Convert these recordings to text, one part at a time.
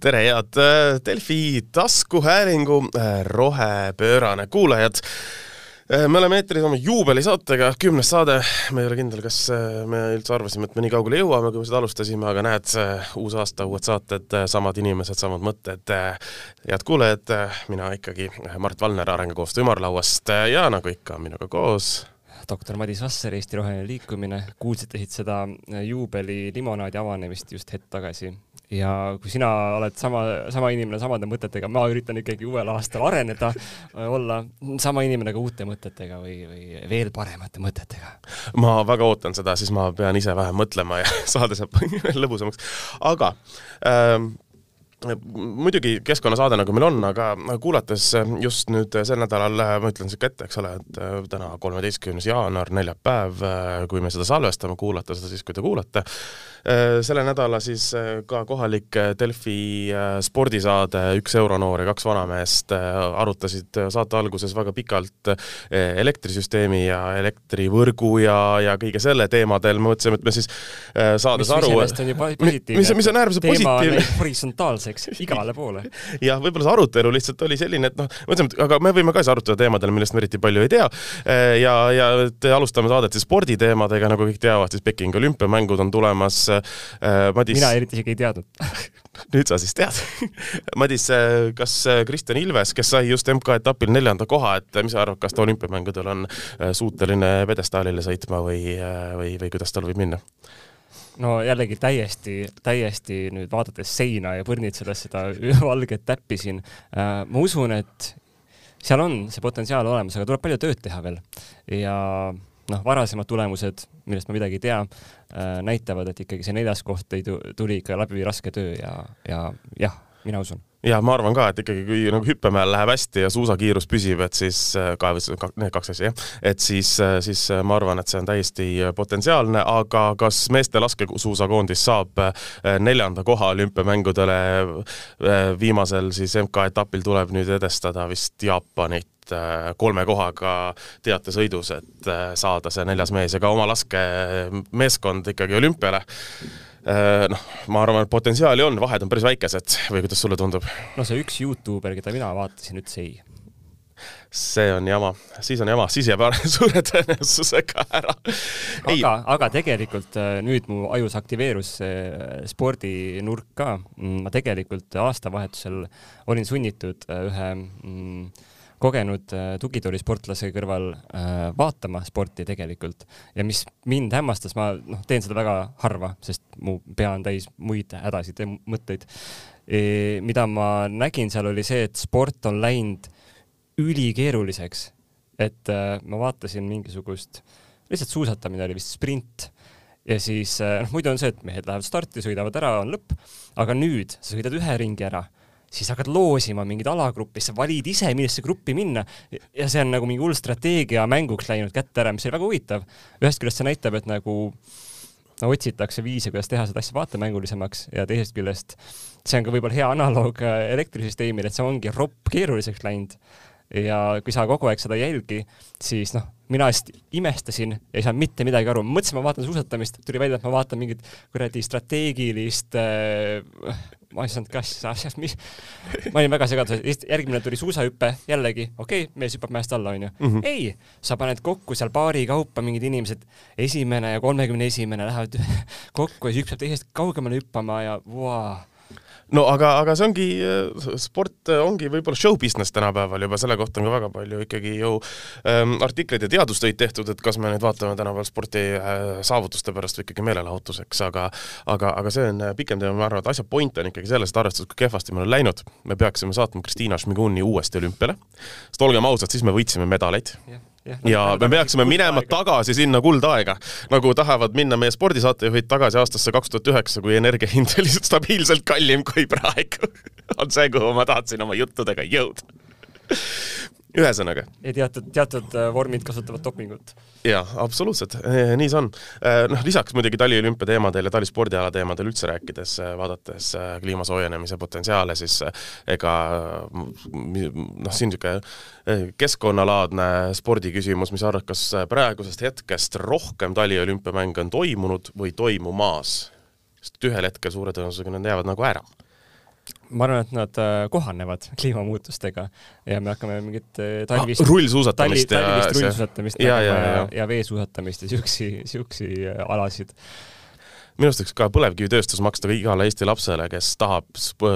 tere, head äh, Delfi taskuhäälingu äh, rohepöörane kuulajad. Äh, me oleme eetris oma juubelisaatega, kümnes saade, me ei ole kindel, kas me üldse arvasime, et me nii kaugele jõuame, kui me seda alustasime, aga näed, uus aasta, uued saated, samad inimesed, samad mõtted. head kuulajad, mina ikkagi Mart Valner Arengukoostöö ümarlauast ja nagu ikka, minuga koos doktor Madis Vasser, Eesti Roheline Liikumine, kuulsite siit seda juubeli limonaadi avanemist just hetk tagasi ja kui sina oled sama, sama inimene samade mõtetega, ma üritan ikkagi uuel aastal areneda, olla sama inimene ka uute mõtetega või, või veel paremate mõtetega. ma väga ootan seda, siis ma pean ise vähem mõtlema ja saade saab lõbusamaks. aga ähm, muidugi keskkonnasaade, nagu meil on, aga kuulates just nüüd sel nädalal, ma ütlen siuke ette, eks ole, et äh, täna kolmeteistkümnes jaanuar, neljapäev, äh, kui me seda salvestame, kuulata seda siis, kui te kuulate Äh, selle nädala siis äh, ka kohalik äh, Delfi spordisaade Üks euronoor ja kaks vanameest arutasid saate alguses väga pikalt elektrisüsteemi ja elektrivõrgu ja, ja kõige selle teemadel, me mõtlesime, et me siis saades mis aru mis on ju positiivne. mis, mis on äärmiselt positiivne. horisontaalseks igale poole. jah, võib-olla see arutelu lihtsalt oli selline, et noh, mõtlesime, et aga me võime ka siis arutada teemadel, millest me eriti palju ei tea ja, ja et alustame saadet siis sporditeemadega, nagu kõik teavad, siis Pekingi olümpiamängud on tulemas äh,. Madis. mina eriti isegi ei teadnud nüüd sa siis tead Madis, äh, kas äh, Kristjan Ilves, kes sai just MK-etapil neljanda koha, et äh, mis sa arvad, kas ta olümpiamängudel on suuteline pjedestaalile sõitma või, või, või kuidas tal võib minna? no jällegi täiesti, täiesti nüüd vaadates seina ja põrnitsedes seda valget täppi siin äh,, ma usun, et seal on see potentsiaal olemas, aga tuleb palju tööd teha veel ja noh, varasemad tulemused, millest ma midagi ei tea äh,, näitavad, et ikkagi see neljas koht ei tuli ikka läbi raske töö ja, ja jah, mina usun. Ja ma arvan ka, et ikkagi kui nagu hüppemäel läheb hästi ja suusakiirus püsib, et siis äh, ka need kaks asja jah, et siis, äh, siis äh, ma arvan, et see on täiesti potentsiaalne, aga kas meeste laskesuusakoondis saab neljanda koha olümpiamängudele viimasel siis MK-etapil tuleb nüüd edestada vist Jaapanit kolme kohaga teatesõidus, et saada see neljas mees ja ka oma laskemeeskond ikkagi olümpiale noh, ma arvan, et potentsiaali on, vahed on päris väikesed või kuidas sulle tundub? no see üks Youtuber, keda mina vaatasin, ütles ei. see on jama, siis on jama, siis jääb suure tõenäosusega ära. aga, aga tegelikult äh, nüüd mu ajus aktiveerus see äh, spordinurk ka. Mm, ma tegelikult aastavahetusel olin sunnitud ühe mm, kogenud äh, tugitoolisportlase kõrval äh, vaatama sporti tegelikult ja mis mind hämmastas, ma noh, teen seda väga harva, sest mu pea on täis muid hädasid ja mõtteid e,. mida ma nägin seal oli see, et sport on läinud ülikeeruliseks. et äh, ma vaatasin mingisugust, lihtsalt suusatamine oli vist sprint ja siis noh, muidu on see, et mehed lähevad starti, sõidavad ära, on lõpp, aga nüüd sa sõidad ühe ringi ära siis hakkad loosima mingeid alagruppe, siis sa valid ise, millesse gruppi minna ja see on nagu mingi hull strateegia mänguks läinud kätte ära, mis oli väga huvitav. ühest küljest see näitab, et nagu no otsitakse viise, kuidas teha seda asja vaatemängulisemaks ja teisest küljest see on ka võib-olla hea analoog äh, elektrisüsteemile, et see ongi ropp keeruliseks läinud ja kui sa kogu aeg seda ei jälgi, siis noh, mina hästi imestasin ja ei saanud mitte midagi aru. mõtlesin, ma vaatan suusatamist, tuli välja, et ma vaatan mingit kuradi strateegilist äh, ma ei saanud ka asjast, mis, ma olin väga segaduses, järgmine tuli suusahüpe, jällegi, okei okay,, mees hüppab mäest alla, onju. -hmm. ei, sa paned kokku seal paari kaupa mingid inimesed, esimene ja kolmekümne esimene lähevad kokku ja siis üks peab teisest kaugemale hüppama ja vau wow no aga, aga see ongi, sport ongi võib-olla show business tänapäeval juba, selle kohta on ka väga palju ikkagi ju ähm, artikleid ja teadustöid tehtud, et kas me nüüd vaatame tänapäeval sporti äh, saavutuste pärast või ikkagi meelelahutuseks, aga aga, aga see on äh, pikem teema, ma arvan, et asja point on ikkagi selles, et arvestades, kui kehvasti meil on läinud, me peaksime saatma Kristiina Šmiguni uuesti olümpiale, sest olgem ausad, siis me võitsime medaleid. Yeah ja, me peaksime minema tagasi sinna kuldaega, nagu tahavad minna meie spordisaatejuhid tagasi aastasse kaks tuhat üheksa, kui energia hind oli stabiilselt kallim kui praegu. On see, kuhu ma tahtsin oma juttudega jõuda ühesõnaga. ja teatud, teatud äh, vormid kasutavad dopingut. jaa, absoluutselt, eh, nii see on. Eh, noh, lisaks muidugi taliolümpia teemadel ja talispordiala teemadel üldse rääkides, eh, vaadates kliima soojenemise potentsiaale, siis ega noh, siin niisugune keskkonnalaadne spordiküsimus, mis arvad, kas praegusest hetkest rohkem taliolümpiamänge on toimunud või toimumas? sest ühel hetkel suure tõenäosusega nad jäävad nagu ära ma arvan, et nad äh, kohanevad kliimamuutustega ja me hakkame mingit äh, talvist ah,, rullsuusatamist talvi, talvist rullsuusatamist ja, ja, ja, ja, ja veesuusatamist ja siuksi, siuksi alasid minu arust võiks ka põlevkivitööstus maksta igale Eesti lapsele, kes tahab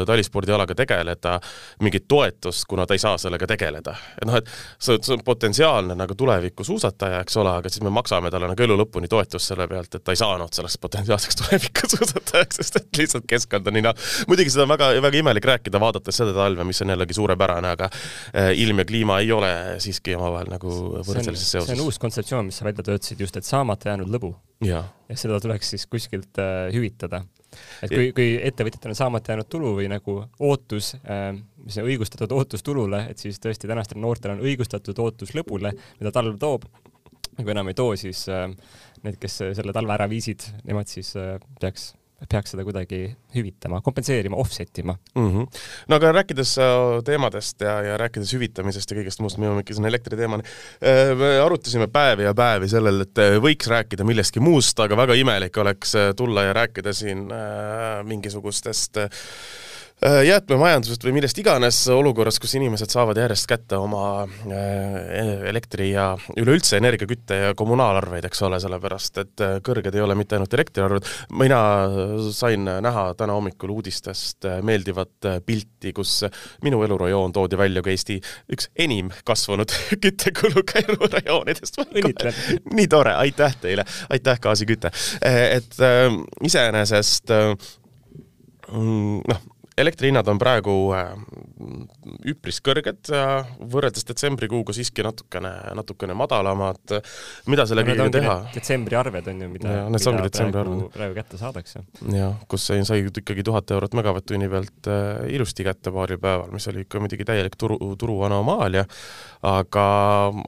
talispordialaga tegeleda, mingit toetust, kuna ta ei saa sellega tegeleda. et noh, et see, see on potentsiaalne nagu tuleviku suusataja, eks ole, aga siis me maksame talle nagu elu lõpuni toetust selle pealt, et ta ei saanud selleks potentsiaalseks tuleviku suusatajaks, sest et lihtsalt keskkond on nii noh, muidugi seda on väga, väga imelik rääkida, vaadates seda talve, mis on jällegi suurepärane, aga eh, ilm ja kliima ei ole siiski omavahel nagu võrdselises seoses. see on uus kontseptsioon, mis sa välja töötasid, just, et saamata jäänud lõbu ja, ja seda tuleks siis kuskilt äh, hüvitada. et kui, kui ettevõtjatel on saamata jäänud tulu või nagu ootus äh,, mis on õigustatud ootus tulule, et siis tõesti tänastel noortel on õigustatud ootus lõpule, mida talv toob. kui enam ei too, siis äh, need, kes selle talve ära viisid, nemad siis äh, peaks peaks seda kuidagi hüvitama, kompenseerima, offset ima mm. -hmm. no aga rääkides äh, teemadest ja, ja rääkides hüvitamisest ja kõigest muust, me jõuame ikka sinna elektriteemani. Äh, me arutasime päevi ja päevi sellel, et äh, võiks rääkida millestki muust, aga väga imelik oleks tulla ja rääkida siin mingisugustest äh, jäätmemajandusest või millest iganes olukorras, kus inimesed saavad järjest kätte oma äh, elektri ja üleüldse energiakütte ja kommunaalarveid, eks ole, sellepärast et äh, kõrged ei ole mitte ainult elektriarved, mina sain näha täna hommikul uudistest meeldivat pilti, kus minu elurajoon toodi välja kui Eesti üks enim kasvanud küttekuluga elurajoonidest. nii tore, aitäh teile, aitäh gaasiküte! et äh, iseenesest äh, noh, elektrihinnad on praegu äh, üpris kõrged, võrreldes detsembrikuuga siiski natukene, natukene madalamad. mida selle kõigega teha? detsembri arved on ju, mida, mida praegu, praegu kätte saadakse. jah, kus sai, sai ikkagi tuhat eurot megavatt-tunni pealt äh, ilusti kätte paaril päeval, mis oli ikka muidugi täielik turu, turu anomaalia, aga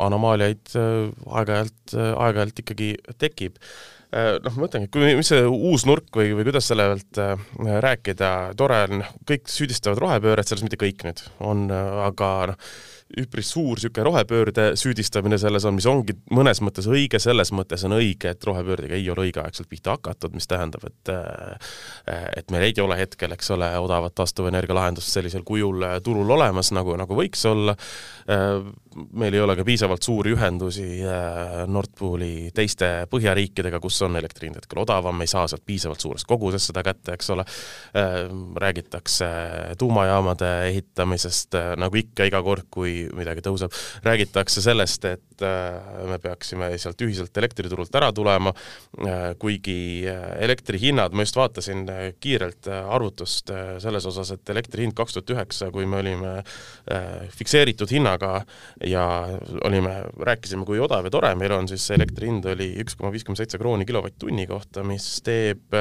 anomaaliaid äh, aeg-ajalt, aeg-ajalt ikkagi tekib noh, ma mõtlengi, kui, mis see uus nurk või, või kuidas selle pealt äh, rääkida, tore on, kõik süüdistavad rohepööret, selles mitte kõik nüüd on, äh, aga noh, üpris suur niisugune rohepöörde süüdistamine selles on, mis ongi mõnes mõttes õige, selles mõttes on õige, et rohepöördega ei ole õigeaegselt pihta hakatud, mis tähendab, et et meil ei ole hetkel, eks ole, odavat taastuvenergia lahendust sellisel kujul turul olemas, nagu, nagu võiks olla, meil ei ole ka piisavalt suuri ühendusi Nord Pooli teiste põhjariikidega, kus on elektri hind hetkel odavam, me ei saa sealt piisavalt suures koguses seda kätte, eks ole, räägitakse tuumajaamade ehitamisest, nagu ikka iga kord, kui kui midagi tõuseb. räägitakse sellest, et äh, me peaksime sealt ühiselt elektriturult ära tulema, äh, kuigi äh, elektrihinnad, ma just vaatasin kiirelt arvutust selles osas, et elektri hind kaks tuhat üheksa, kui me olime fikseeritud hinnaga ja olime, rääkisime, kui odav ja tore meil on, siis elektri hind oli üks koma viiskümmend seitse krooni kilovatt-tunni kohta, mis teeb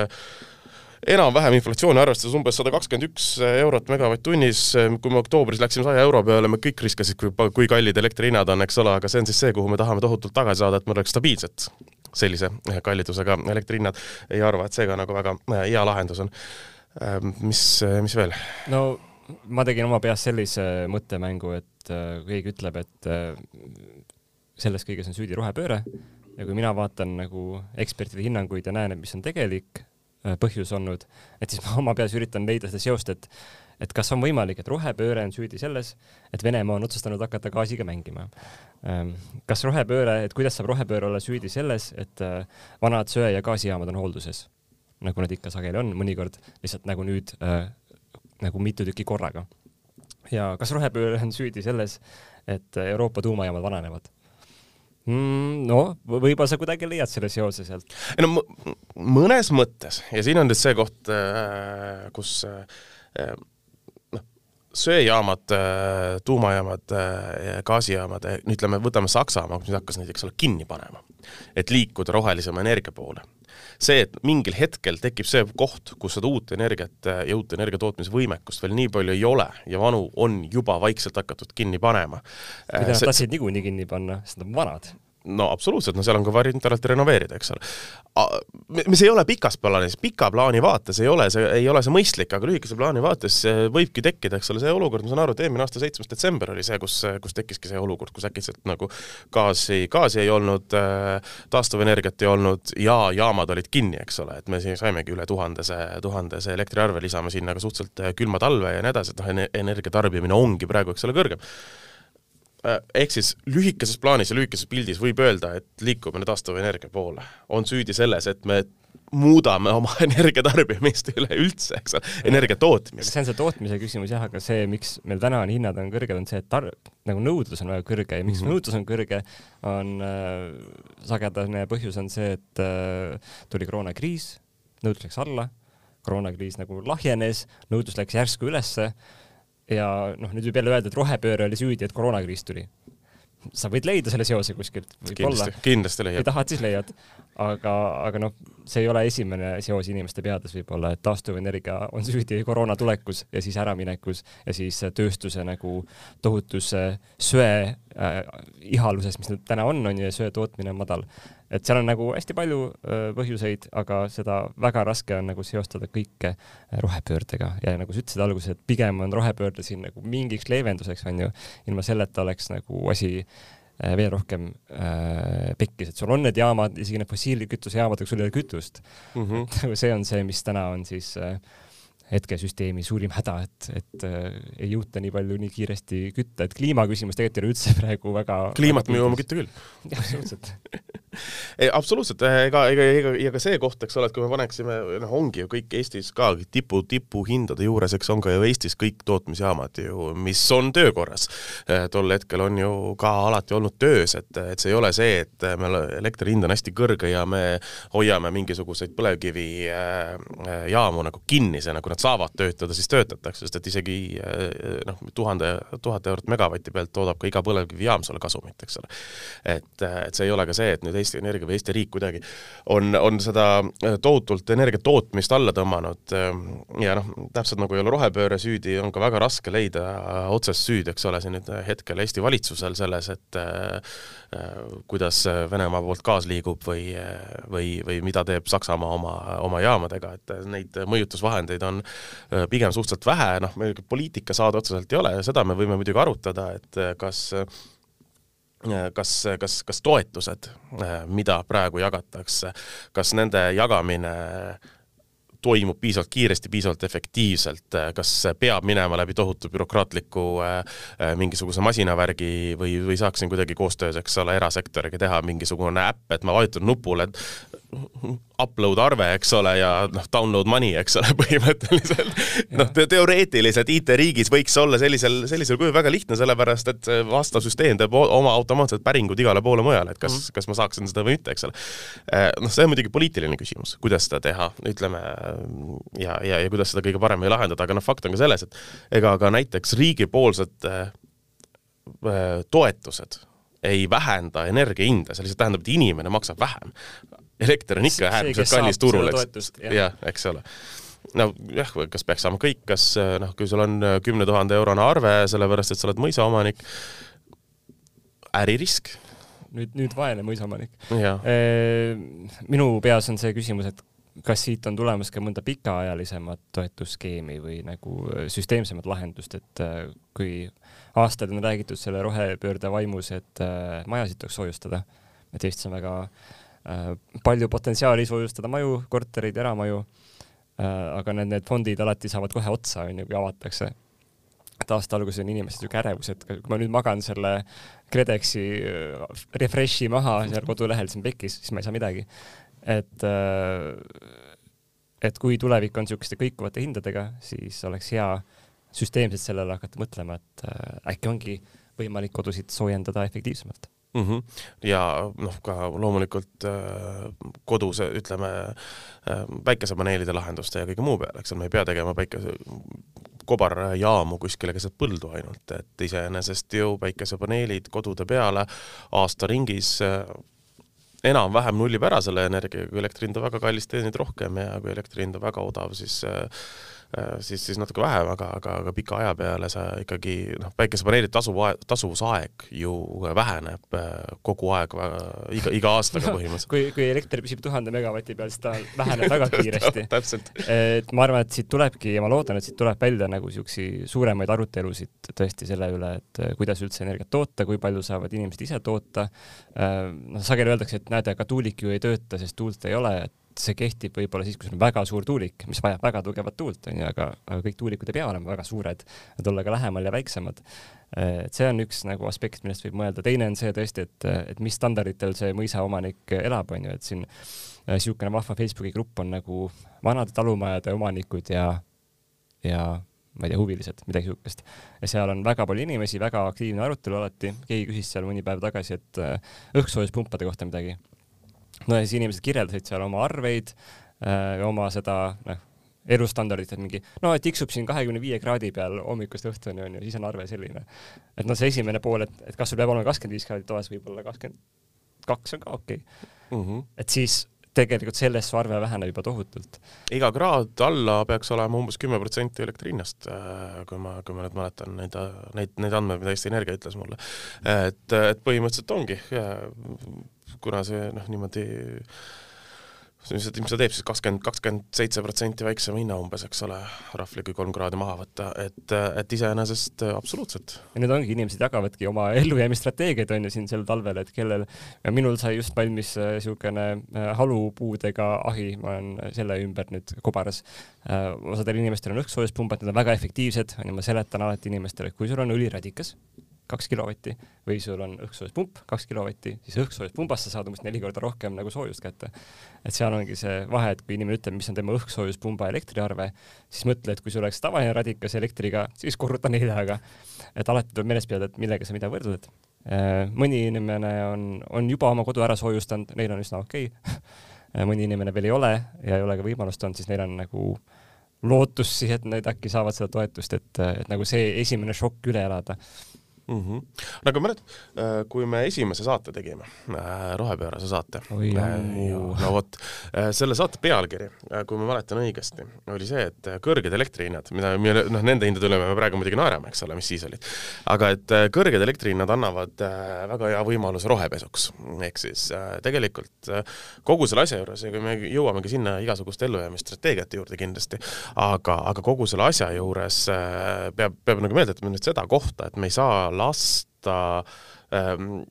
enam-vähem inflatsiooni arvestades umbes sada kakskümmend üks eurot megavatt-tunnis, kui me oktoobris läksime saja euro peale, me kõik riskasid, kui, kui kallid elektrihinnad on, eks ole, aga see on siis see, kuhu me tahame tohutult tagasi saada, et meil oleks stabiilsed sellise kallidusega elektrihinnad. ei arva, et see ka nagu väga äh, hea lahendus on. Ähm, mis, mis veel? no ma tegin oma peas sellise mõttemängu, et äh, keegi ütleb, et äh, selles kõiges on süüdi rohepööre ja kui mina vaatan nagu ekspertide hinnanguid ja näen, et mis on tegelik põhjus olnud, et siis ma oma peas üritan leida seda seost, et et kas on võimalik, et rohepööre on süüdi selles, et Venemaa on otsustanud hakata gaasiga mängima. Ähm, kas rohepööre, et kuidas saab rohepööre olla süüdi selles, et äh, vanad söe- ja gaasijaamad on hoolduses, nagu nad ikka sageli on, mõnikord lihtsalt nagu nüüd äh, nagu mitu tükki korraga. ja kas rohepööre on süüdi selles, et Euroopa tuumajaamad vananevad? Mm,? no võib-olla sa kuidagi leiad selle seose sealt. ei no mõnes mõttes ja siin on nüüd see koht, äh, kus äh, noh, söejaamad, äh, tuumajaamad, gaasijaamad, ütleme, võtame Saksamaa, mis hakkas näiteks kinni panema, et liikuda rohelisema energia poole see, et mingil hetkel tekib see koht, kus seda uut energiat ja uut energia tootmise võimekust veel nii palju ei ole ja vanu on juba vaikselt hakatud kinni panema. mida nad tahtsid niikuinii kinni panna, sest nad on vanad no absoluutselt, no seal on ka variant alati renoveerida, eks ole. mis ei ole pikas plaanis, pika plaani vaates ei ole see, ei ole see mõistlik, aga lühikese plaani vaates võibki tekkida, eks ole, see olukord, ma saan aru, et eelmine aasta seitsmes detsember oli see, kus, kus tekkiski see olukord, kus äkitselt nagu gaasi, gaasi ei olnud, taastuvenergiat ei olnud ja jaamad olid kinni, eks ole, et me siin saimegi üle tuhandese, tuhandese elektriarve, lisame sinna ka suhteliselt külma talve ja nii edasi, et noh, energia tarbimine ongi praegu, eks ole, kõrgem ehk siis lühikeses plaanis ja lühikeses pildis võib öelda, et liikume taastuvenergia poole. on süüdi selles, et me muudame oma energiatarbimist üleüldse, eks ole, energia tootmist. see on see tootmise küsimus jah, aga see, miks meil täna on hinnad on kõrged, on see, et tar-, nagu nõudlus on väga kõrge ja miks mm -hmm. nõudlus on kõrge, on äh, sagedane põhjus on see, et äh, tuli koroonakriis, nõudlus läks alla, koroonakriis nagu lahjenes, nõudlus läks järsku ülesse ja noh, nüüd võib jälle öelda, et rohepööre oli süüdi, et koroonakriis tuli. sa võid leida selle seose kuskilt, võib-olla. kindlasti leiad. kui tahad, siis leiad. Aga, aga noh, see ei ole esimene seos inimeste peades võib-olla, et taastuvenergia on süüdi koroona tulekus ja siis äraminekus ja siis tööstuse nagu tohutus söe äh, ihaluses, mis nüüd täna on, on ju, ja söe tootmine on madal. Et seal on nagu hästi palju öö, põhjuseid, aga seda väga raske on nagu seostada kõike rohepöördega. Ja nagu sa ütlesid alguses, et pigem on rohepöörde siin nagu mingiks leevenduseks, on ju, ilma selleta oleks nagu asi veel rohkem äh, pekkis, et sul on need jaamad, isegi need fossiilkütusejaamad, aga sul ei ole kütust mm. -hmm. see on see, mis täna on siis äh, hetkesüsteemi suurim häda, et, et äh, ei jõuta nii palju nii kiiresti kütta, et kliimaküsimus tegelikult ei ole üldse praegu väga kliimat me jõuame kütta küll. absoluutselt ei, absoluutselt, ega, ega, ega, ega see koht, eks ole, et kui me paneksime, noh, ongi ju kõik Eestis ka tipu, tipuhindade juures, eks on ka ju Eestis kõik tootmisjaamad ju, mis on töökorras. Eh, tol hetkel on ju ka alati olnud töös, et, et see ei ole see, et meil elektri hind on hästi kõrge ja me hoiame mingisuguseid põlevkivijaamu nagu kinnisena, kui nad saavad töötada, siis töötatakse, sest et isegi eh, noh, tuhande, tuhat eurot megavati pealt toodab ka iga põlevkivijaam sulle kasumit, eks ole. et, et see ei ole ka see, et nüüd Eesti Energia või Eesti riik kuidagi on, on seda äh, tohutult energia tootmist alla tõmmanud ja noh, täpselt nagu ei ole rohepööre süüdi, on ka väga raske leida otsest süüd, eks ole, siin nüüd hetkel Eesti valitsusel selles, et kuidas Venemaa poolt gaas liigub või, või, või mida teeb Saksamaa oma, oma jaamadega, et neid mõjutusvahendeid on pigem suhteliselt vähe, noh, meil poliitika saada otseselt ei ole seda me võime muidugi arutada, et kas kas, kas, kas toetused, mida praegu jagatakse, kas nende jagamine toimub piisavalt kiiresti, piisavalt efektiivselt, kas peab minema läbi tohutu bürokraatliku äh, mingisuguse masinavärgi või, või saaks siin kuidagi koostöös, eks ole, erasektoriga teha mingisugune äpp, et ma vajutan nupule, et upload arve, eks ole, ja noh, download money, eks ole, põhimõtteliselt. noh te, teoreetiliselt IT-riigis võiks olla sellisel, sellisel kujul väga lihtne, sellepärast et vastav süsteem teeb oma automaatsed päringud igale poole mujale, et kas mm, -hmm. kas ma saaksin seda või mitte, eks ole. Eh, noh, see on muidugi poliitiline küsimus, kuidas seda teha, ütleme, ja, ja, ja kuidas seda kõige paremini lahendada, aga noh, fakt on ka selles, et ega ka näiteks riigipoolsed äh, toetused ei vähenda energia hinda, see lihtsalt tähendab, et inimene maksab vähem elekter on ikka äärmiselt kallis turul, eks, jah, eks ole nojah, kas peaks saama kõik, kas noh, kui sul on kümne tuhande eurone arve, sellepärast et sa oled mõisaomanik, äririsk. nüüd, nüüd vaene mõisaomanik. minu peas on see küsimus, et kas siit on tulemas ka mõnda pikaajalisemat toetusskeemi või nagu süsteemsemat lahendust, et kui aastaid on räägitud selle rohepöörde vaimus, et majasid tuleks soojustada, et Eestis on väga äh, Äh, palju potentsiaali soojustada maju, korterid, eramaju. Äh, aga need, need fondid alati saavad kohe otsa, onju, kui avatakse. et aasta alguses on inimesed siuke ärevus, et kui ma nüüd magan selle KredExi äh, refresh'i maha seal kodulehel, siis on pekis, siis ma ei saa midagi. et, et kui tulevik on siukeste kõikuvate hindadega, siis oleks hea süsteemselt sellele hakata mõtlema, et äkki ongi võimalik kodusid soojendada efektiivsemalt mm. -hmm. ja noh, ka loomulikult äh, kodus ütleme äh, päikesepaneelide lahenduste ja kõige muu peale, eks ole, me ei pea tegema päikese, kobarjaamu kuskile keset põldu ainult, et iseenesest ju päikesepaneelid kodude peale aasta ringis äh, enam-vähem nullib ära selle energia, kui elektri hind on väga kallis, teenid rohkem ja kui elektri hind on väga odav, siis Äh, siis, siis natuke vähem, aga, aga, aga pika aja peale sa ikkagi noh, päikesepaneelide tasu, tasuvusaeg ju väheneb äh, kogu aeg, iga, iga aastaga põhimõtteliselt. Kui, kui elekter püsib tuhande megavati peal, siis ta väheneb väga kiiresti. et ma arvan, et siit tulebki ja ma loodan, et siit tuleb välja nagu siuksi suuremaid arutelusid tõesti selle üle, et äh, kuidas üldse energiat toota, kui palju saavad inimesed ise toota. noh, sageli öeldakse, et näete, aga tuulik ju ei tööta, sest tuult ei ole, et see kehtib võib-olla siis, kui sul on väga suur tuulik, mis vajab väga tugevat tuult, onju, aga, aga kõik tuulikud ei pea olema väga suured, nad olla ka lähemal ja väiksemad. et see on üks nagu aspekt, millest võib mõelda. teine on see tõesti, et, et mis standarditel see mõisaomanik elab, onju, et siin niisugune vahva Facebooki grupp on nagu vanade talumajade omanikud ja, ja ma ei tea, huvilised, midagi siukest. ja seal on väga palju inimesi, väga aktiivne arutelu alati, keegi küsis seal mõni päev tagasi, et õhkssoojuspumpade kohta midagi no ja siis inimesed kirjeldasid seal oma arveid äh,, oma seda, noh, elustandardit, et mingi, no tiksub siin kahekümne viie kraadi peal hommikust õhtuni onju, siis on arve selline. et noh, see esimene pool, et, et kas sul peab olema kakskümmend viis kraadi toas, võib-olla kakskümmend kaks on ka okei okay. mm. -hmm. et siis tegelikult sellest su arve väheneb juba tohutult. iga kraad alla peaks olema umbes kümme protsenti elektri hinnast, äh, kui ma, kui ma nüüd mäletan neid, neid, neid andmeid, mida Eesti Energia ütles mulle. et, et põhimõtteliselt ongi kuna see noh, niimoodi mis mis ta teeb siis kakskümmend, kakskümmend seitse protsenti väiksema hinna umbes, eks ole, rahvli kui kolm kraadi maha võtta, et, et iseenesest absoluutselt. ja nüüd ongi, inimesed jagavadki oma ellujäämisstrateegiaid on ju siin sel talvel, et kellel, minul sai just valmis niisugune äh, äh, halupuudega ahi, ma olen selle ümber nüüd kobaras. Äh, osadel inimestel on õhkssoojuspumbad, need on väga efektiivsed, on ju, ma seletan alati inimestele, et kui sul on õliradikas, kaks kilovatti või sul on õhksoojuspump kaks kilovatti, siis õhkssoojuspumbast sa saad umbes neli korda rohkem nagu soojust kätte. et seal ongi see vahe, et kui inimene ütleb, mis on tema õhksoojuspumba elektriarve, siis mõtle, et kui sul oleks tavaline radikas elektriga, siis korruta neljaga. et alati tuleb meeles pidada, et millega sa mida võrdled. Äh, mõni inimene on, on juba oma kodu ära soojustanud, neil on üsna okei okay. mõni inimene veel ei ole ja ei ole ka võimalust olnud, siis neil on nagu lootust siis, et nad äkki saavad seda toetust, et, et nagu see esimene šokk üle elada mm. -hmm. nagu mäletad, äh, kui me esimese saate tegime, äh, rohepöörase saate, äh, no vot, selle saate pealkiri, kui ma mäletan õigesti, oli see, et kõrged elektrihinnad, mida, noh, nende hindade üle me praegu muidugi naerame, eks ole, mis siis olid, aga et kõrged elektrihinnad annavad väga hea võimaluse rohepesuks, ehk siis tegelikult kogu selle asja juures kui me jõuame ka sinna igasuguste ellujäämisstrateegiate juurde kindlasti, aga, aga kogu selle asja juures peab, peab nagu meelde jätma nüüd seda kohta, et me ei saa lasta ähm,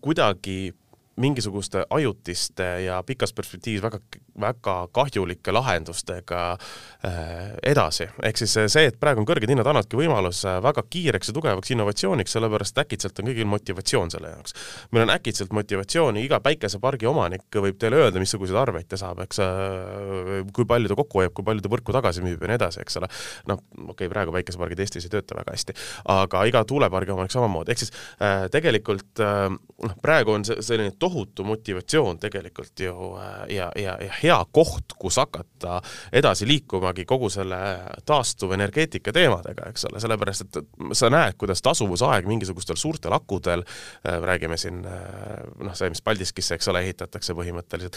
kuidagi mingisuguste ajutiste ja pikas perspektiivis väga, väga kahjulike lahendustega äh, edasi. ehk siis see, et praegu on kõrged hinnad, annavadki võimaluse väga kiireks ja tugevaks innovatsiooniks, sellepärast äkitselt on kõigil motivatsioon selle jaoks. meil on äkitselt motivatsiooni, iga päikesepargi omanik võib teile öelda, missuguseid arveid ta saab, eks äh,, kui palju ta kokku hoiab, kui palju ta võrku tagasi müüb ja nii edasi, eks ole. noh, okei okay,, praegu päikesepargid Eestis ei tööta väga hästi, aga iga tuulepargi omanik samamoodi, ehk siis äh, tegelikult äh, noh, praegu on see selline tohutu motivatsioon tegelikult ju äh, ja, ja, ja hea koht, kus hakata edasi liikumagi kogu selle taastuvenergeetika teemadega, eks ole, sellepärast et sa näed, kuidas tasuvusaeg mingisugustel suurtel akudel, äh, räägime siin äh, noh, see, mis Paldiskisse, eks ole, ehitatakse põhimõtteliselt,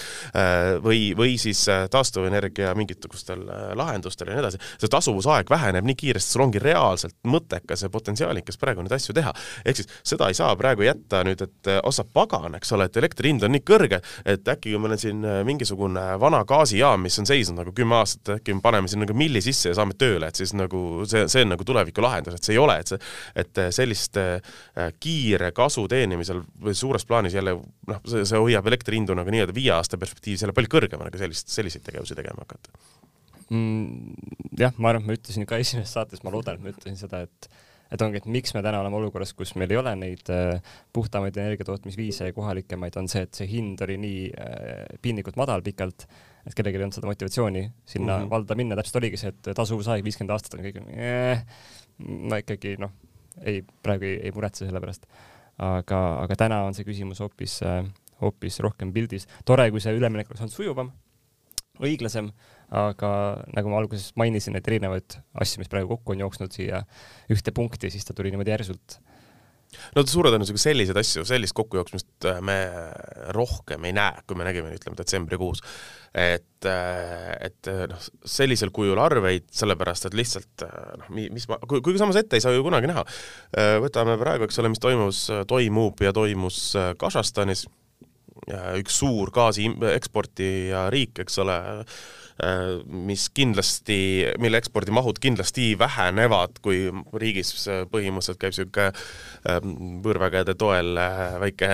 või, või siis taastuvenergia mingisugustel lahendustel ja nii edasi, see tasuvusaeg väheneb nii kiiresti, sul ongi reaalselt mõttekas ja potentsiaalikas praegu neid asju teha. ehk siis seda ei saa praegu jätta nüüd, et osa pagan, eks ole, et elektri hind on nii kõrge, et äkki kui meil on siin äh, mingisugune vana gaasijaam, mis on seisnud nagu kümme aastat, äkki me paneme sinna nagu milli sisse ja saame tööle, et siis nagu see, see on nagu tuleviku lahendus, et see ei ole, et see, et äh, sellist äh, kiire kasu teenimisel suures plaanis jälle noh, see, see hoiab elektri hindu nagu nii-öelda viie aasta perspektiivis jälle palju kõrgemana, kui sellist, selliseid tegevusi tegema hakata mm,. jah, ma arvan, et ma ütlesin ka esimeses saates, ma loodan, et ma ütlesin seda, et et ongi, et miks me täna oleme olukorras, kus meil ei ole neid äh, puhtamaid energiatootmisviise ja kohalikemaid, on see, et see hind oli nii äh, piinlikult madal pikalt, et kellelgi ei olnud seda motivatsiooni sinna mm -hmm. valda minna, täpselt oligi see, et tasuvusaeg viiskümmend aastat on kõik eh,, ma ikkagi noh, ei, praegu ei, ei muretse selle pärast. aga, aga täna on see küsimus hoopis äh,, hoopis rohkem pildis. tore, kui see üleminek oleks olnud sujuvam, õiglasem aga nagu ma alguses mainisin, et erinevaid asju, mis praegu kokku on jooksnud siia ühte punkti, siis ta tuli niimoodi järsult. no suure tõenäosusega selliseid asju, sellist kokkujooksmist äh, me rohkem ei näe, kui me nägime, ütleme detsembrikuus. et, äh, et äh, noh, sellisel kujul arveid, sellepärast et lihtsalt noh, mis ma, kuigi samas ette ei saa ju kunagi näha. võtame praegu, eks ole, mis toimus, toimub ja toimus Kasahstanis, üks suur gaasi eksportija riik, eks ole, mis kindlasti, mille ekspordimahud kindlasti vähenevad, kui riigis põhimõtteliselt käib niisugune ähm, võõrvägede toel äh, väike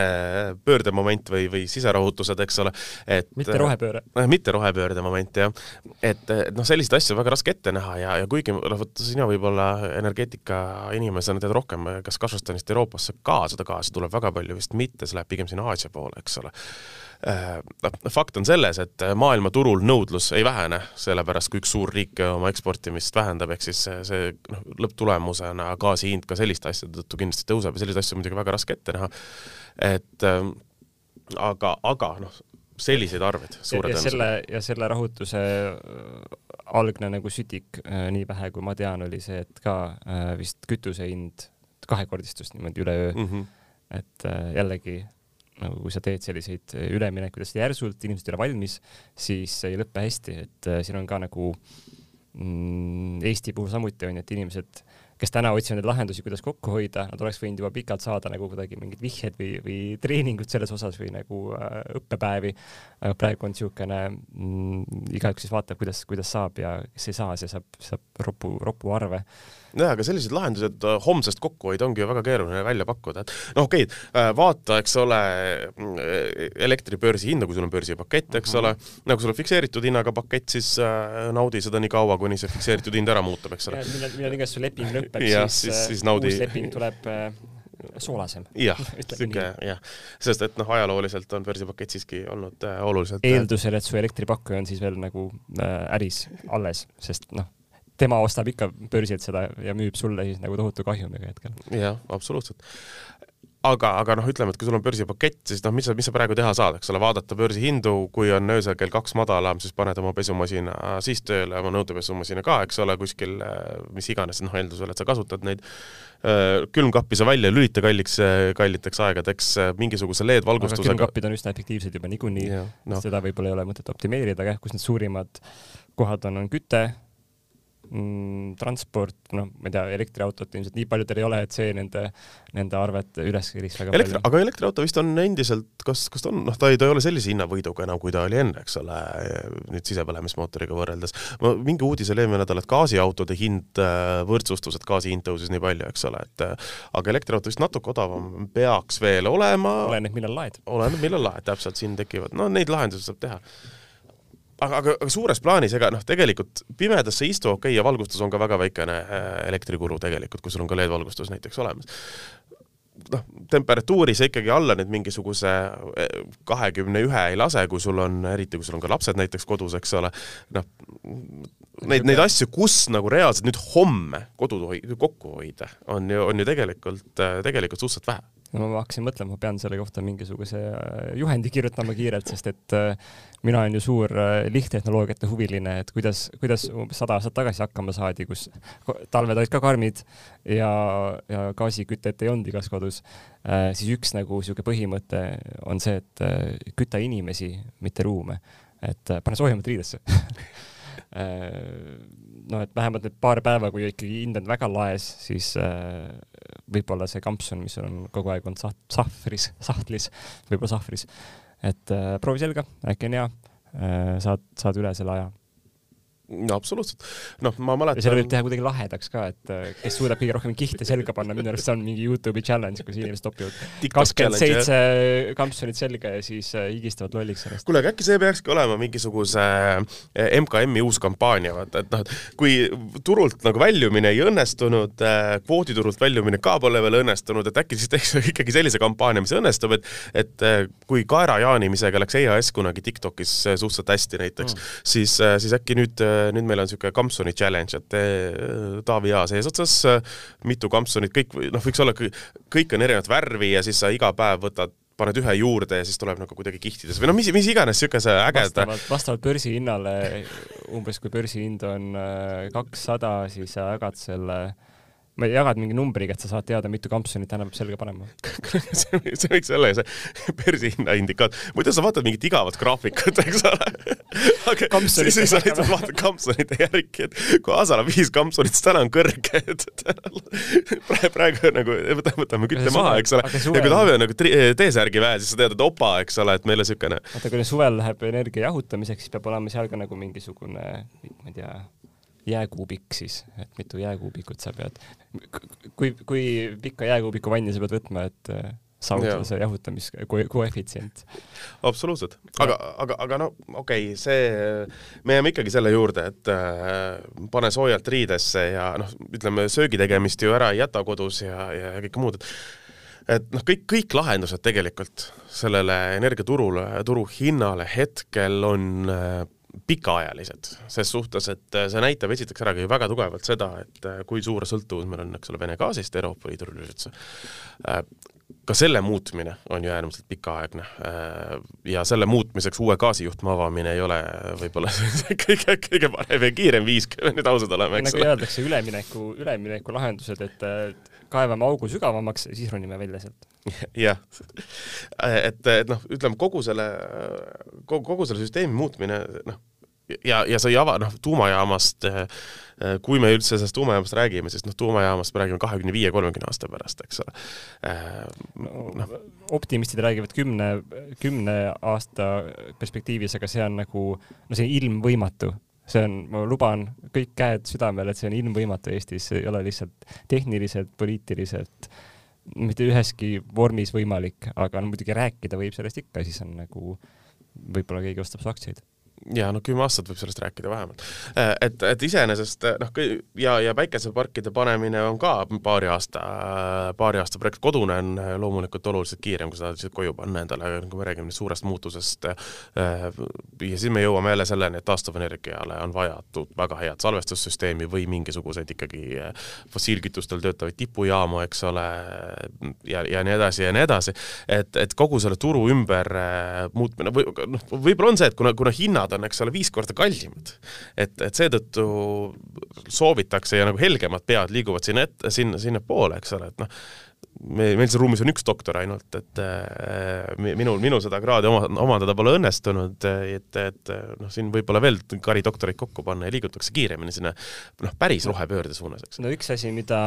pöördemoment või, või siserahutused, eks ole, et mitte rohepööre äh,. mitte rohepöörde moment, jah. et noh, selliseid asju on väga raske ette näha ja, ja kuigi noh, vot sina võib-olla energeetika inimesena tead rohkem, kas Kasahstanist Euroopasse ka seda gaasi tuleb väga palju, vist mitte, see läheb pigem sinna Aasia poole, eks ole Äh, noh, fakt on selles, et maailmaturul nõudlus ei vähene, sellepärast kui üks suur riik oma eksportimist vähendab, ehk siis see, see noh, lõpptulemusena gaasi hind ka selliste asjade tõttu kindlasti tõuseb ja selliseid asju on muidugi väga raske ette näha. et ähm, aga, aga noh, selliseid arveid suure tõenäosusega. ja selle rahutuse äh, algne nagu sütik, äh, nii vähe kui ma tean, oli see, et ka vist kütuse hind kahekordistus niimoodi üleöö mm. -hmm. et jällegi nagu kui sa teed selliseid äh, üleminekuid hästi järsult, inimesed ei ole valmis, siis ei lõpe hästi, et äh, siin on ka nagu mm, Eesti puhul samuti on ju, et inimesed, kes täna otsivad neid lahendusi, kuidas kokku hoida, nad oleks võinud juba pikalt saada nagu kuidagi mingid vihjed või, või treeningud selles osas või nagu äh, õppepäevi. aga praegu on niisugune mm,, igaüks siis vaatab, kuidas, kuidas saab ja kes ei saa, see saab, saab ropu, ropu arve jah, aga sellised lahendused äh, homsest kokkuhoid ongi ju väga keeruline välja pakkuda, et noh, okei okay,, äh, vaata, eks ole, äh, elektribörsi hinda, kui sul on börsipakett, eks mm -hmm. ole, nagu sul on fikseeritud hinnaga pakett, siis äh, naudi seda nii kaua, kuni see fikseeritud hind ära muutub, eks ole. millal, millal iganes su leping lõpeb, siis, siis, siis naudi... uus leping tuleb äh, soolasem. jah, sihuke jah, sest et noh, ajalooliselt on börsipakett siiski olnud äh, oluliselt eeldusel, et su elektripakkuja on siis veel nagu äh, äris alles, sest noh, tema ostab ikka börsilt seda ja müüb sulle siis nagu tohutu kahjumiga hetkel. jah, absoluutselt aga, aga noh, ütleme, et kui sul on börsipakett, siis noh, mis sa, mis sa praegu teha saad, eks ole, vaadata börsihindu, kui on öösel kell kaks madalam, siis paned oma pesumasina siis tööle, oma nõudepesumasina ka, eks ole, kuskil mis iganes, noh, eeldusel, et sa kasutad neid külmkappi sa välja ei lülita kalliks, kalliteks aegadeks mingisuguse LED-valgustusega. külmkappid on üsna efektiivsed juba niikuinii, no. seda võib-olla ei ole mõtet optimeerida, aga jah, kus need suurimad kohad on, on küte, mm, transport, noh, ma ei tea, elektriautot ilmselt nii paljudel ei ole, et see nende, nende arvet üles kiriks väga Elektri, palju. aga elektriauto vist on endiselt, kas, kas ta on, noh, ta ei, ta ei ole sellise hinnavõiduga enam, kui ta oli enne, eks ole, nüüd sisepõlemismootoriga võrreldes. ma mingi uudis oli eelmine nädal, et gaasiautode hind äh, võrdsustus, et gaasi hind tõusis nii palju, eks ole, et äh, aga elektriauto vist natuke odavam peaks veel olema. oleneb, millal laed. oleneb, millal laed, täpselt, siin tekivad, no neid lahendusi saab teha aga, aga, aga suures plaanis, ega noh, tegelikult pimedas sa istu, okei okay,, ja valgustus on ka väga väikene äh, elektrikulu tegelikult, kui sul on ka LED-valgustus näiteks olemas. noh, temperatuuri sa ikkagi alla nüüd mingisuguse äh, kahekümne ühe ei lase, kui sul on, eriti kui sul on ka lapsed näiteks kodus, eks ole, noh, neid, neid asju, kus nagu reaalselt nüüd homme kodu kokku hoida, on ju, on ju tegelikult, äh, tegelikult suhteliselt vähe no ma hakkasin mõtlema, ma pean selle kohta mingisuguse äh, juhendi kirjutama kiirelt, sest et äh, mina olen ju suur äh, lihttehnoloogiate huviline, et kuidas, kuidas sada aastat tagasi hakkama saadi, kus talved olid ka karmid ja, ja gaasikütet ei olnud igas kodus, siis üks nagu niisugune põhimõte on see, et küta inimesi, mitte ruume. et pane soojemalt riidesse noh, et vähemalt need paar päeva, kui ikkagi hind on väga laes, siis äh, võib-olla see kampsun, mis on kogu aeg olnud saht-, sahvris, sahtlis, võib-olla sahvris, et äh, proovi selga, äkki on hea. Äh,, saad, saad üle selle aja no absoluutselt, noh, ma mäletan. selle võib teha kuidagi lahedaks ka, et äh, kes suudab kõige rohkem kihte selga panna, minu arust see on mingi Youtube'i challenge, kus inimesed topivad kakskümmend seitse kampsunit selga ja siis äh, higistavad lolliks sellest. kuule, aga äkki see peakski olema mingisuguse äh, MKM-i uus kampaania, vaata, et noh, et kui turult nagu väljumine ei õnnestunud, kvooditurult väljumine ka pole veel õnnestunud, et äkki siis teeks ikkagi sellise kampaania, mis õnnestub, et et kui kaera jaanimisega läks EAS kunagi TikTokis suhteliselt hästi näiteks mm., siis, siis äkki nüüd nüüd meil on niisugune kampsuni challenge, et eh, Taavi Aas eesotsas, mitu kampsunit, kõik, noh, võiks olla, kõik on erinevat värvi ja siis sa iga päev võtad paned ühe juurde ja siis tuleb nagu kuidagi kihtides või noh, mis, mis iganes niisuguse ägeda vastavalt, vastavalt börsihinnale, umbes kui börsihind on äh, kakssada, siis sa jagad selle ma jagad mingi numbriga, et sa saad teada, mitu kampsunit täna peab selga panema see, see võiks olla see börsihinna indikaator. muidu sa vaatad mingit igavat graafikut, eks ole. aga siis, siis sa lihtsalt vaatad kampsunite järgi, et kui Asala viis kampsunit, siis täna on kõrge, et praegu, praegu nagu võtame kütte maha, eks ole. ja kui Taavi on nagu T-särgi väe, siis sa tead, et opa, eks ole, et meil on niisugune. vaata, kui suvel läheb energia jahutamiseks, siis peab olema seal ka nagu mingisugune, ma ei tea jääkuubik siis, et mitu jääkuubikut sa pead, kui, kui pikka jääkuubiku vanni sa pead võtma, et äh, saavutada see jahutamiskoefitsient. absoluutselt, aga, aga, aga no okei okay,, see, me jääme ikkagi selle juurde, et äh, pane soojalt riidesse ja noh, ütleme söögi tegemist ju ära ei jäta kodus ja, ja kõike muud, et et noh, kõik, kõik lahendused tegelikult sellele energiaturule, turuhinnale hetkel on äh, pikaajalised, ses suhtes, et äh, see näitab esiteks ära ka väga tugevalt seda, et äh, kui suur sõltuvus meil on, eks ole, Vene gaasist Euroopa Liidu üldse. Äh, ka selle muutmine on ju äärmiselt pikaaegne. Ja selle muutmiseks uue gaasijuhtme avamine ei ole võib-olla kõige, kõige parem ja kiirem viis, kui me nüüd ausad oleme, eks nagu ole. nagu öeldakse, ülemineku, ülemineku lahendused, et kaevame augu sügavamaks, siis ronime välja sealt. Jah, et, et noh, ütleme kogu selle, kogu selle süsteemi muutmine, noh, ja, ja sa ei ava, noh, tuumajaamast, kui me üldse sellest tuumajaamast räägime, siis noh, tuumajaamast me räägime kahekümne viie, kolmekümne aasta pärast, eks ole. No,. optimistid räägivad kümne, kümne aasta perspektiivis, aga see on nagu, no see on ilmvõimatu. See on, ma luban kõik käed südamel, et see on ilmvõimatu Eestis, see ei ole lihtsalt tehniliselt, poliitiliselt mitte üheski vormis võimalik, aga no muidugi rääkida võib sellest ikka, siis on nagu võib-olla keegi ostab su aktsiaid ja no kümme aastat võib sellest rääkida vähemalt. Äh, et, et iseenesest noh, ja, ja päikeseparkide panemine on ka paari aasta, paari aasta projekt, kodune on loomulikult oluliselt kiirem, kui seda lihtsalt koju panna endale, kui me räägime suurest muutusest. Äh, ja siis me jõuame jälle selleni, et taastuvenergiale on vaja väga head salvestussüsteemi või mingisuguseid ikkagi äh, fossiilkütustel töötavaid tipujaamu, eks ole, ja, ja nii edasi ja nii edasi. et, et kogu selle turu ümber muutmine või noh, võib-olla on see, et kuna, kuna hinnad on, eks ole, viis korda kallimad. et, et seetõttu soovitakse ja nagu helgemad pead liiguvad sinna ette, sinna, sinnapoole, eks ole, et noh, me, meil siin ruumis on üks doktor ainult, et äh, minul, minul seda kraadi oma, omandada pole õnnestunud, et, et noh, siin võib-olla veel kari doktoreid kokku panna ja liigutakse kiiremini sinna noh, päris rohepöörde suunas, eks. no üks asi, mida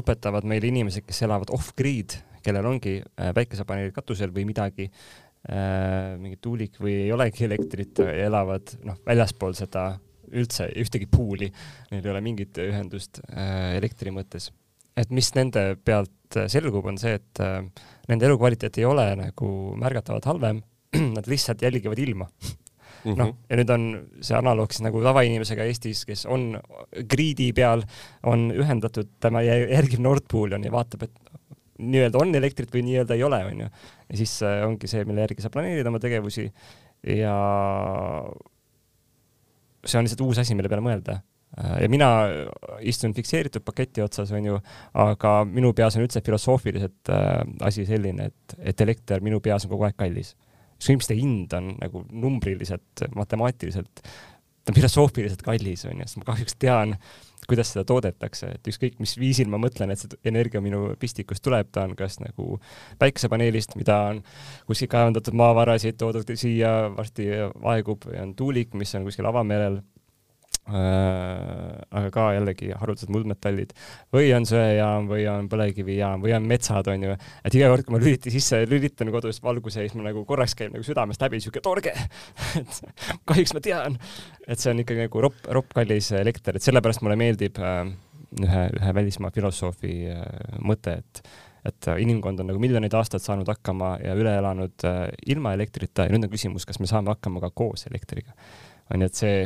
õpetavad meile inimesed, kes elavad off-grid, kellel ongi äh, päikesepaneelid katusel või midagi, mingi tuulik või ei olegi elektrit, elavad noh, väljaspool seda üldse ühtegi puuli, neil ei ole mingit ühendust äh, elektri mõttes. et mis nende pealt selgub, on see, et äh, nende elukvaliteet ei ole nagu märgatavalt halvem, nad lihtsalt jälgivad ilma mm -hmm. noh, ja nüüd on see analoog siis nagu tavainimesega Eestis, kes on grid'i peal, on ühendatud, tema järgib Nord Pooli on ja vaatab, et nii-öelda on elektrit või nii-öelda ei ole, onju. ja siis äh, ongi see, mille järgi sa planeerid oma tegevusi ja see on lihtsalt uus asi, mille peale mõelda. Äh, ja mina istun fikseeritud paketi otsas, onju, aga minu peas on üldse filosoofiliselt äh, asi selline, et, et elekter minu peas on kogu aeg kallis. ükskõik, mis ta hind on nagu numbriliselt, matemaatiliselt, ta on filosoofiliselt kallis, onju, sest ma kahjuks tean äh, kuidas seda toodetakse, et ükskõik mis viisil ma mõtlen, et see energia minu pistikust tuleb, ta on kas nagu päikesepaneelist, mida on kuskil kaevandatud maavarasid toodud siia, varsti aegub, ja on tuulik, mis on kuskil avamerel aga ka jällegi haruldased muldmetallid või on söejaam või on põlevkivijaam või on metsad, onju. et iga kord, kui ma lüliti sisse, lülitan kodus valguse, siis mul nagu korraks käib nagu südamest läbi siuke torge et kahjuks ma tean, et see on ikkagi nagu ropp, ropp kallis elekter, et sellepärast mulle meeldib äh, ühe, ühe välismaa filosoofi äh, mõte, et et inimkond on nagu miljoneid aastaid saanud hakkama ja üle elanud äh, ilma elektrita ja nüüd on küsimus, kas me saame hakkama ka koos elektriga. on ju, et see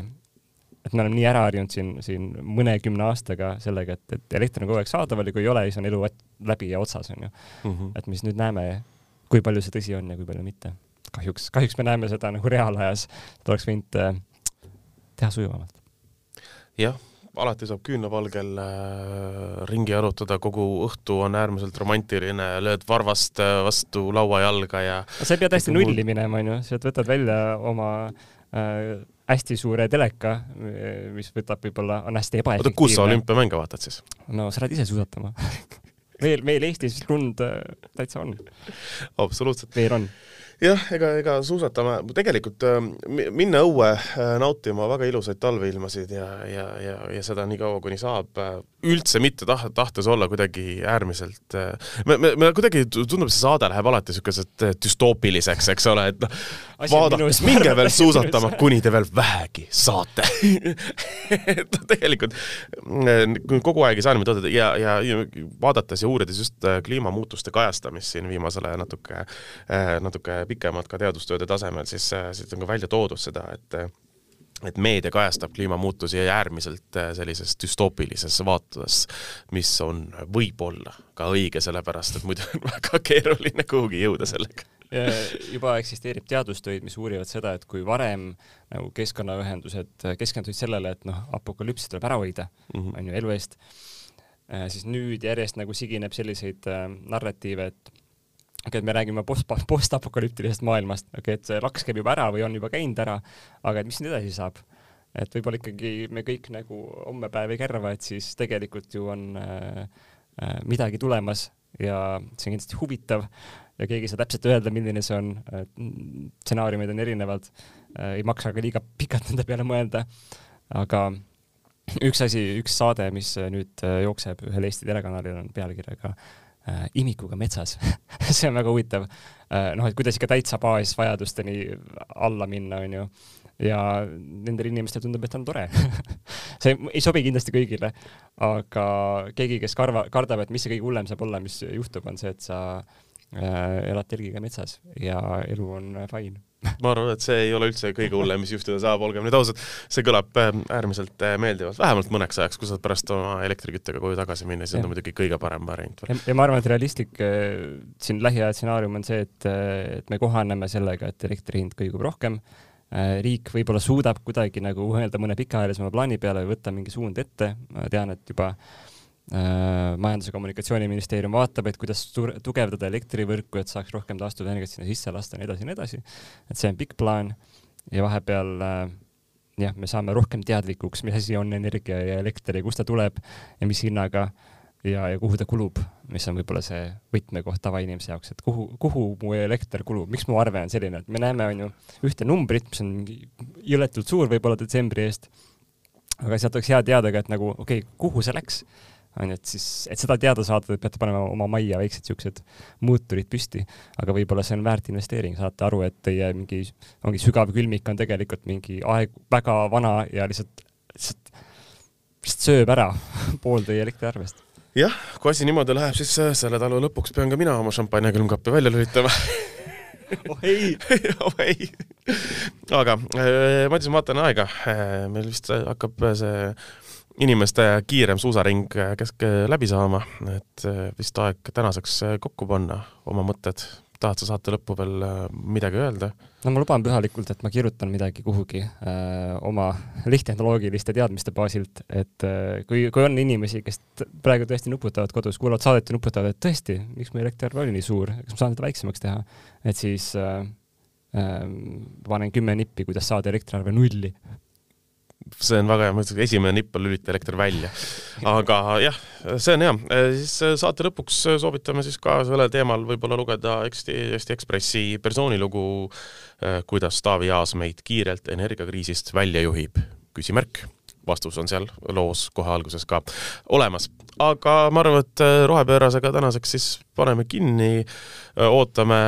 et me oleme nii ära harjunud siin, siin mõnekümne aastaga sellega, et, et elekter on kogu aeg saadaval ja kui ei ole, siis on elu läbi ja otsas, onju mm. -hmm. et me siis nüüd näeme, kui palju see tõsi on ja kui palju mitte. kahjuks, kahjuks me näeme seda nagu reaalajas, et oleks võinud äh, teha sujuvamalt. jah, alati saab küünlavalgel äh, ringi arutada, kogu õhtu on äärmiselt romantiline, lööd varvast äh, vastu lauajalga ja sa ei pea täiesti nulli minema, onju, sealt võtad välja oma äh, hästi suure teleka, mis võtab võib-olla, on hästi ebaefektiivne. oota, kus sa olümpiamänge vaatad siis? no sa lähed ise suusatama meil, meil Eestis lund äh, täitsa on. absoluutselt. veel on jah, ega, ega suusatama, tegelikult äh, minna õue äh, nautima väga ilusaid talveilmasid ja, ja, ja, ja seda nii kaua, kuni saab, äh, üldse mitte taht-, tahtes olla kuidagi äärmiselt me, me, me kuidagi tundub, see saade läheb alati niisugused düstoopiliseks, eks ole, et noh, vaadake, minge veel suusatama, kuni te veel vähegi saate. Et noh, tegelikult kogu aeg ei saa niimoodi ja, ja, vaadates ja uurides just kliimamuutuste kajastamist siin viimasele natuke, natuke pikemalt ka teadustööde tasemel, siis, siis on ka välja toodud seda, et et meedia kajastab kliimamuutusi äärmiselt sellises düstoopilises vaatuses, mis on võib-olla ka õige, sellepärast et muidu on väga keeruline kuhugi jõuda sellega juba eksisteerib teadustöid, mis uurivad seda, et kui varem nagu keskkonnaühendused keskendusid sellele, et noh, apokalüpsi tuleb ära hoida mm, -hmm. on ju, elu eest, siis nüüd järjest nagu sigineb selliseid äh, narratiive, et okei okay,, et me räägime post, postapokalüptilisest maailmast, okei okay,, et see laks käib juba ära või on juba käinud ära, aga et mis nüüd edasi saab? et võib-olla ikkagi me kõik nagu homme päev ei kärva, et siis tegelikult ju on äh, äh, midagi tulemas ja see on kindlasti huvitav ja keegi ei saa täpselt öelda, milline see on, stsenaariumid on erinevad äh,, ei maksa ka liiga pikalt nende peale mõelda, aga üks asi, üks saade, mis nüüd äh, jookseb ühel Eesti telekanalil, on pealkirjaga äh, äh, imikuga metsas see on väga huvitav äh,. noh, et kuidas ikka täitsa baasvajadusteni alla minna, onju. ja nendel inimestel tundub, et on tore see ei sobi kindlasti kõigile, aga keegi, kes karva, kardab, et mis see kõige hullem saab olla, mis juhtub, on see, et sa äh, elad telgiga metsas ja elu on fine ma arvan, et see ei ole üldse kõige hullem, mis juhtuda saab, olgem nüüd ausad, see kõlab äh, äärmiselt äh, meeldivalt, vähemalt mõneks ajaks, kui saad pärast oma elektriküttega koju tagasi minna, siis on ta muidugi kõige parem variant. ja, ma arvan, et realistlik äh, siin lähiaja stsenaarium on see, et, et me kohaneme sellega, et elektri hind kõigub rohkem, riik võib-olla suudab kuidagi nagu mõelda mõne pikaajalisema plaani peale või võtta mingi suund ette, ma tean, et juba Äh, majandus- ja Kommunikatsiooniministeerium vaatab, et kuidas tugevdada elektrivõrku, et saaks rohkem taastuvenergiat sinna sisse lasta ja nii edasi ja nii edasi. et see on pikk plaan ja vahepeal äh, jah, me saame rohkem teadlikuks, mis asi on energia ja elekter ja kust ta tuleb ja mis hinnaga ja, ja kuhu ta kulub, mis on võib-olla see võtmekoht tavainimese jaoks, et kuhu, kuhu mu elekter kulub, miks mu arve on selline, et me näeme, on ju, ühte numbrit, mis on jõletult suur võib-olla detsembri eest, aga sealt oleks hea teada ka, et nagu okei okay,, kuhu see läks on ju, et siis, et seda teada saada, te peate panema oma majja väiksed siuksed muuturid püsti, aga võib-olla see on väärt investeering, saate aru, et teie mingi, ongi sügav külmik on tegelikult mingi aeg väga vana ja lihtsalt, lihtsalt, lihtsalt sööb ära pool teie elektriarvest. Jah, kui asi niimoodi läheb, siis äh, selle talve lõpuks pean ka mina oma šampanja külmkappi välja lülitama. Oh ei! Oh ei! Aga äh, Madis, ma vaatan aega, äh, meil vist hakkab see inimeste kiirem suusaring kesk läbi saama, et eh, vist aeg tänaseks kokku panna oma mõtted. tahad sa saate lõppu veel midagi öelda? no ma luban pühalikult, et ma kirjutan midagi kuhugi öö, oma lihttehnoloogiliste teadmiste baasilt, et öö, kui, kui on inimesi, kes praegu tõesti nuputavad kodus, kuulavad saadet ja nuputavad, et tõesti, miks mu elektriarve oli nii suur, kas ma saan seda väiksemaks teha, et siis öö, panen kümme nippi, kuidas saada elektriarve nulli see on väga hea, ma ütleks, esimene nipp on lülitada elekter välja. aga jah, see on hea, siis saate lõpuks soovitame siis ka sellel teemal võib-olla lugeda Eesti, Eesti Ekspressi persoonilugu, kuidas Taavi Aas meid kiirelt energiakriisist välja juhib, küsimärk vastus on seal loos kohe alguses ka olemas. aga ma arvan, et äh, rohepöörasega tänaseks siis paneme kinni, äh, ootame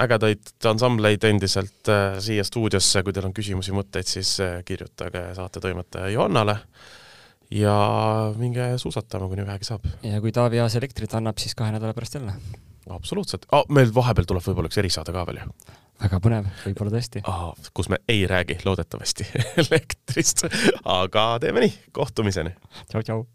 ägedaid ansambleid endiselt äh, siia stuudiosse, kui teil on küsimusi, mõtteid, siis kirjutage saatetoimetaja Johannale ja minge suusatama, kuni vähegi saab. ja kui Taavi Aas elektrit annab, siis kahe nädala pärast jälle. absoluutselt oh,, meil vahepeal tuleb võib-olla üks erisaade ka veel ju väga põnev, võib-olla tõesti oh,. kus me ei räägi loodetavasti elektrist, aga teeme nii, kohtumiseni. tšau-tšau.